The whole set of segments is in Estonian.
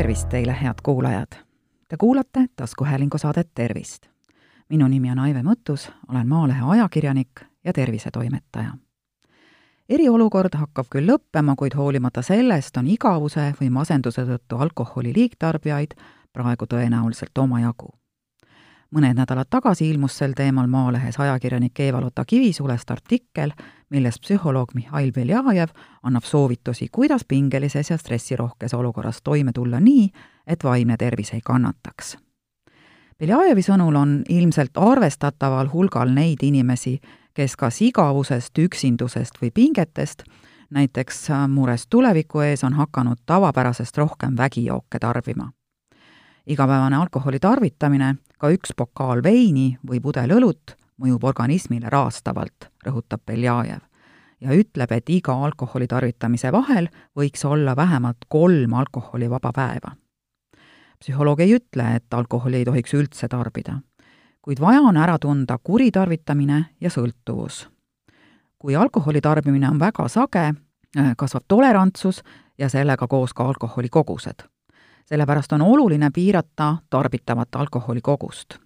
tervist teile, head kuulajad! Te kuulate taskuhäälingu saadet Tervist. minu nimi on Aive Mõttus, olen Maalehe ajakirjanik ja tervisetoimetaja. eriolukord hakkab küll lõppema, kuid hoolimata sellest on igavuse või masenduse tõttu alkoholi liigtarbijaid praegu tõenäoliselt omajagu mõned nädalad tagasi ilmus sel teemal Maalehes ajakirjanik Eva-Lotta Kivisulest artikkel, milles psühholoog Mihhail Beljajev annab soovitusi, kuidas pingelises ja stressirohkes olukorras toime tulla nii, et vaimne tervis ei kannataks. Beljajevi sõnul on ilmselt arvestataval hulgal neid inimesi, kes kas igavusest, üksindusest või pingetest, näiteks murest tuleviku ees, on hakanud tavapärasest rohkem vägijooke tarbima igapäevane alkoholi tarvitamine, ka üks pokaal veini või pudel õlut, mõjub organismile raastavalt, rõhutab Beljajev. ja ütleb, et iga alkoholi tarvitamise vahel võiks olla vähemalt kolm alkoholivaba päeva. psühholoog ei ütle, et alkoholi ei tohiks üldse tarbida, kuid vaja on ära tunda kuritarvitamine ja sõltuvus. kui alkoholi tarbimine on väga sage, kasvab tolerantsus ja sellega koos ka alkoholi kogused sellepärast on oluline piirata tarbitavat alkoholi kogust.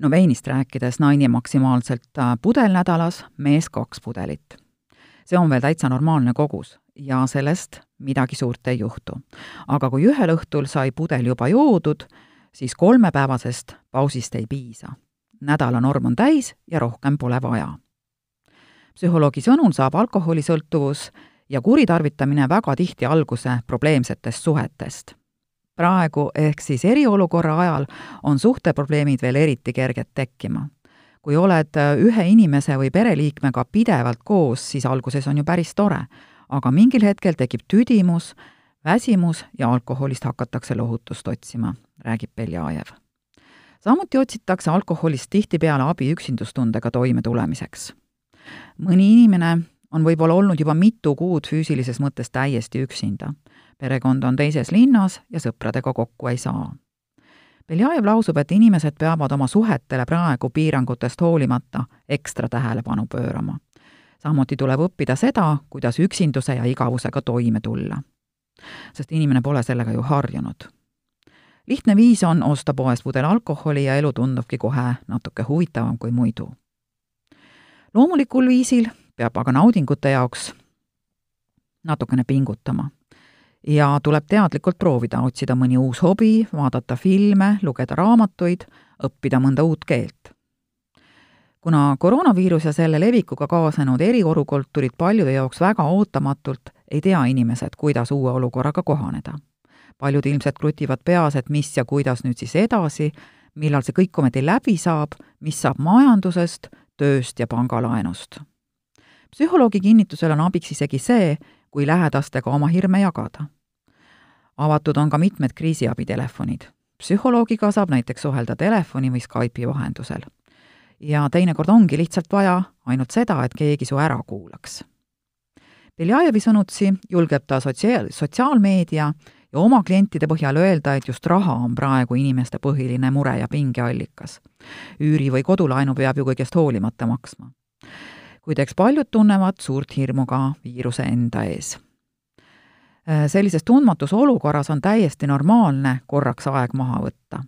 No veinist rääkides, naine maksimaalselt äh, pudel nädalas, mees kaks pudelit. see on veel täitsa normaalne kogus ja sellest midagi suurt ei juhtu. aga kui ühel õhtul sai pudel juba joodud, siis kolmepäevasest pausist ei piisa. nädala norm on täis ja rohkem pole vaja. psühholoogi sõnul saab alkoholisõltuvus ja kuritarvitamine väga tihti alguse probleemsetest suhetest praegu ehk siis eriolukorra ajal on suhteprobleemid veel eriti kerged tekkima. kui oled äh, ühe inimese või pereliikmega pidevalt koos, siis alguses on ju päris tore, aga mingil hetkel tekib tüdimus, väsimus ja alkoholist hakatakse lohutust otsima, räägib Beljajev. samuti otsitakse alkoholist tihtipeale abi üksindustundega toimetulemiseks. mõni inimene on võib-olla olnud juba mitu kuud füüsilises mõttes täiesti üksinda perekond on teises linnas ja sõpradega kokku ei saa. Beljajev lausub, et inimesed peavad oma suhetele praegu piirangutest hoolimata ekstra tähelepanu pöörama. samuti tuleb õppida seda, kuidas üksinduse ja igavusega toime tulla. sest inimene pole sellega ju harjunud. lihtne viis on osta poest pudel alkoholi ja elu tundubki kohe natuke huvitavam kui muidu. loomulikul viisil peab aga naudingute jaoks natukene pingutama ja tuleb teadlikult proovida otsida mõni uus hobi, vaadata filme, lugeda raamatuid, õppida mõnda uut keelt. kuna koroonaviirus ja selle levikuga kaasnenud eriolukord tulid paljude jaoks väga ootamatult, ei tea inimesed, kuidas uue olukorraga kohaneda. paljud ilmselt krutivad peas, et mis ja kuidas nüüd siis edasi, millal see kõik ometi läbi saab, mis saab majandusest, tööst ja pangalaenust. Psühholoogi kinnitusel on abiks isegi see, kui lähedastega oma hirme jagada avatud on ka mitmed kriisiabitelefonid. psühholoogiga saab näiteks suhelda telefoni või Skype'i vahendusel. ja teinekord ongi lihtsalt vaja ainult seda, et keegi su ära kuulaks. Beljajevi sõnutsi julgeb ta sotsiaal, sotsiaalmeedia ja oma klientide põhjal öelda, et just raha on praegu inimeste põhiline mure ja pingeallikas. üüri või kodulaenu peab ju kõigest hoolimata maksma. Kuid eks paljud tunnevad suurt hirmu ka viiruse enda ees Äh, sellises tundmatus olukorras on täiesti normaalne korraks aeg maha võtta.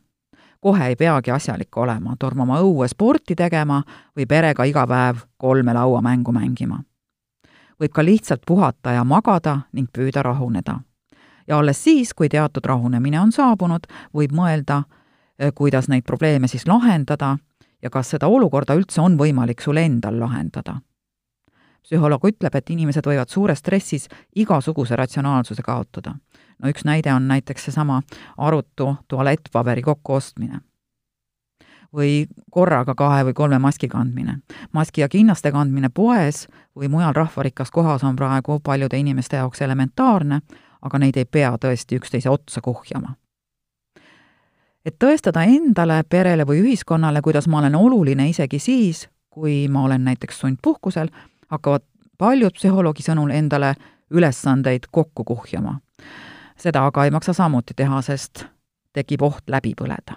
kohe ei peagi asjalik olema, tormama õue sporti tegema või perega iga päev kolme lauamängu mängima. võib ka lihtsalt puhata ja magada ning püüda rahuneda. ja alles siis, kui teatud rahunemine on saabunud, võib mõelda, äh, kuidas neid probleeme siis lahendada ja kas seda olukorda üldse on võimalik sul endal lahendada psühholoog ütleb, et inimesed võivad suures stressis igasuguse ratsionaalsuse kaotada. no üks näide on näiteks seesama arutu tualettpaberi kokkuostmine. või korraga kahe või kolme maski kandmine. maski ja kinnaste kandmine poes või mujal rahvarikkas kohas on praegu paljude inimeste jaoks elementaarne, aga neid ei pea tõesti üksteise otsa kuhjama et tõestada endale, perele või ühiskonnale, kuidas ma olen oluline isegi siis, kui ma olen näiteks sundpuhkusel, hakkavad paljud psühholoogi sõnul endale ülesandeid kokku kuhjama. seda aga ei maksa samuti teha, sest tekib oht läbi põleda.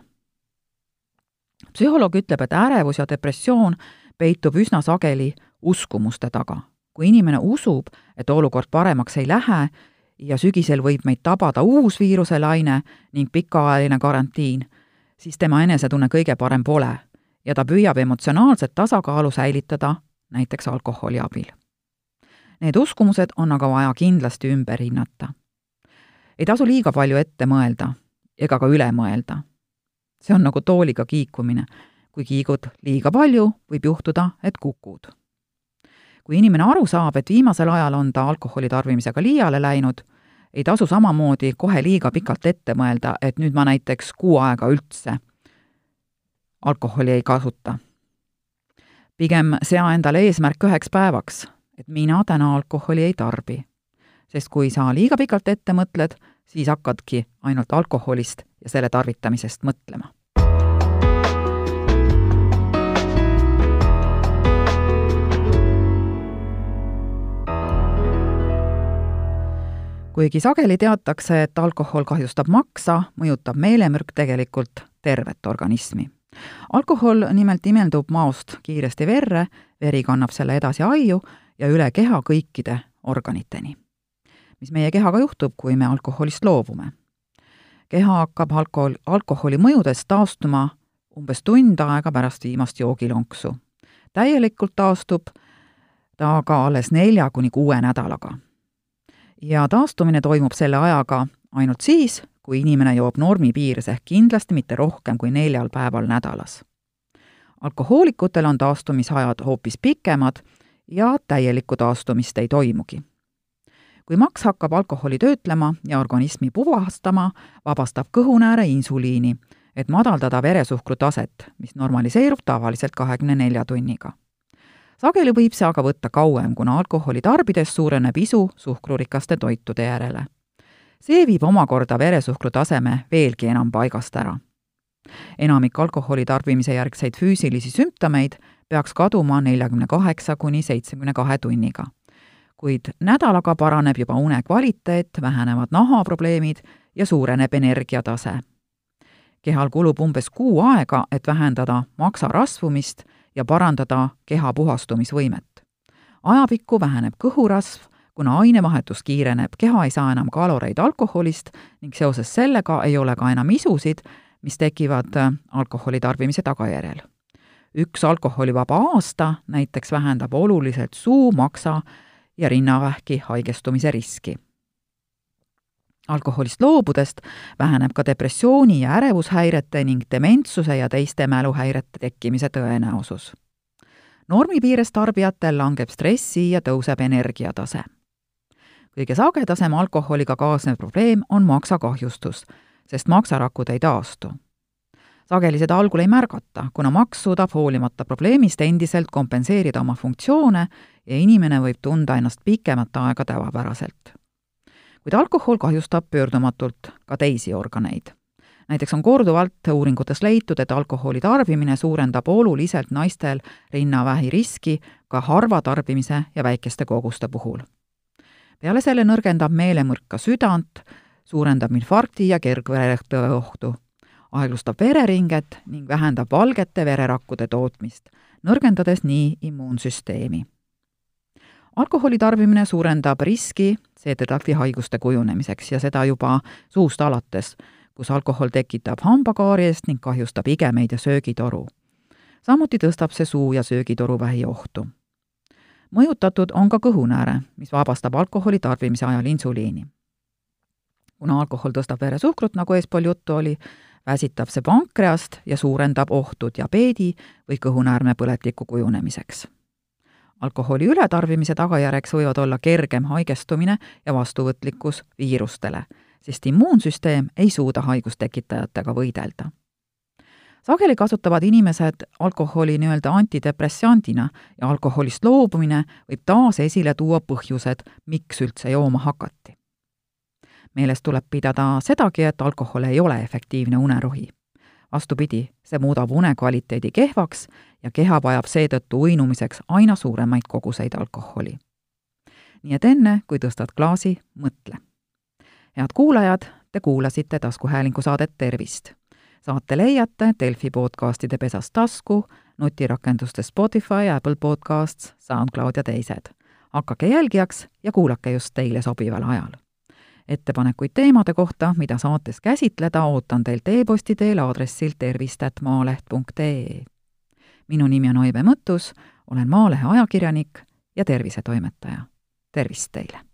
psühholoog ütleb, et ärevus ja depressioon peitub üsna sageli uskumuste taga. kui inimene usub, et olukord paremaks ei lähe ja sügisel võib meid tabada uus viiruselaine ning pikaajaline karantiin, siis tema enesetunne kõige parem pole ja ta püüab emotsionaalset tasakaalu säilitada näiteks alkoholi abil. Need uskumused on aga vaja kindlasti ümber hinnata. ei tasu liiga palju ette mõelda ega ka üle mõelda. see on nagu tooliga kiikumine. kui kiigud liiga palju, võib juhtuda, et kukud. kui inimene aru saab, et viimasel ajal on ta alkoholi tarbimisega liiale läinud, ei tasu samamoodi kohe liiga pikalt ette mõelda, et nüüd ma näiteks kuu aega üldse alkoholi ei kasuta. Pigem sea endale eesmärk üheks päevaks, et mina täna alkoholi ei tarbi. sest kui sa liiga pikalt ette mõtled, siis hakkadki ainult alkoholist ja selle tarvitamisest mõtlema kuigi sageli teatakse, et alkohol kahjustab maksa, mõjutab meelemürk tegelikult tervet organismi alkohol nimelt imeldub maost kiiresti verre, veri kannab selle edasi aiu ja üle keha kõikide organiteni. mis meie kehaga juhtub, kui me alkoholist loobume? keha hakkab alkohol, alkoholi mõjudest taastuma umbes tund aega pärast viimast joogilonksu. täielikult taastub ta aga alles nelja kuni kuue nädalaga. ja taastumine toimub selle ajaga ainult siis, kui inimene joob normi piires ehk kindlasti mitte rohkem kui neljal päeval nädalas. alkohoolikutel on taastumisajad hoopis pikemad ja täielikku taastumist ei toimugi. kui maks hakkab alkoholi töötlema ja organismi puhastama, vabastab kõhunääre insuliini, et madaldada veresuhkru taset, mis normaliseerub tavaliselt kahekümne nelja tunniga sageli võib see aga võtta kauem, kuna alkoholi tarbides suureneb isu suhkrurikaste toitude järele see viib omakorda veresuhkru taseme veelgi enam paigast ära. enamik alkoholi tarbimise järgseid füüsilisi sümptomeid peaks kaduma neljakümne kaheksa kuni seitsmekümne kahe tunniga. kuid nädalaga paraneb juba une kvaliteet, vähenevad nahaprobleemid ja suureneb energiatase. kehal kulub umbes kuu aega, et vähendada maksa rasvumist ja parandada keha puhastumisvõimet. ajapikku väheneb kõhurasv, kuna ainevahetus kiireneb, keha ei saa enam kaloreid alkoholist ning seoses sellega ei ole ka enam isusid, mis tekivad äh, alkoholi tarbimise tagajärjel. üks alkoholivaba aasta näiteks vähendab oluliselt suu, maksa ja rinnavähki haigestumise riski. alkoholist loobudest väheneb ka depressiooni ja ärevushäirete ning dementsuse ja teiste mäluhäirete tekkimise tõenäosus normi piires tarbijatel langeb stressi ja tõuseb energiatase kõige sagedasem alkoholiga kaasnev probleem on maksakahjustus, sest maksarakud ei taastu. sageli seda algul ei märgata, kuna maks suudab hoolimata probleemist endiselt kompenseerida oma funktsioone ja inimene võib tunda ennast pikemat aega tavapäraselt. kuid alkohol kahjustab pöördumatult ka teisi organeid näiteks on korduvalt uuringutes leitud, et alkoholi tarbimine suurendab oluliselt naistel rinnavähi riski ka harva tarbimise ja väikeste koguste puhul peale selle nõrgendab meelemürk ka südant, suurendab infarkti ja kergveretõve ohtu, aeglustab vereringet ning vähendab valgete vererakkude tootmist, nõrgendades nii immuunsüsteemi. alkoholi tarbimine suurendab riski seedetrakti haiguste kujunemiseks ja seda juba suust alates, kus alkohol tekitab hambakaariest ning kahjustab igemeid ja söögitoru. samuti tõstab see suu- ja söögitoruvähi ohtu mõjutatud on ka kõhunääre, mis vabastab alkoholi tarbimise ajal insuliini. kuna alkohol tõstab veresuhkrut, nagu eespool juttu oli, väsitab see pankreast ja suurendab ohtu diabeedi või kõhunäärmepõletiku kujunemiseks. alkoholi ületarbimise tagajärjeks võivad olla kergem haigestumine ja vastuvõtlikkus viirustele, sest immuunsüsteem ei suuda haigustekitajatega võidelda sageli kasutavad inimesed alkoholi nii-öelda antidepressandina ja alkoholist loobumine võib taas esile tuua põhjused, miks üldse jooma hakati. meeles tuleb pidada sedagi, et alkohol ei ole efektiivne unerohi. vastupidi, see muudab une kvaliteedi kehvaks ja keha vajab seetõttu uinumiseks aina suuremaid koguseid alkoholi. nii et enne, kui tõstad klaasi, mõtle. head kuulajad, te kuulasite taskuhäälingu saadet Tervist saate leiate Delfi podcastide pesas tasku, nutirakenduste Spotify, Apple Podcasts, SoundCloud ja teised. hakake jälgijaks ja kuulake just teile sobival ajal. ettepanekuid teemade kohta, mida saates käsitleda, ootan teilt e-posti teel aadressil tervist.maaleht.ee. minu nimi on Aive Mõttus, olen Maalehe ajakirjanik ja tervisetoimetaja. tervist teile!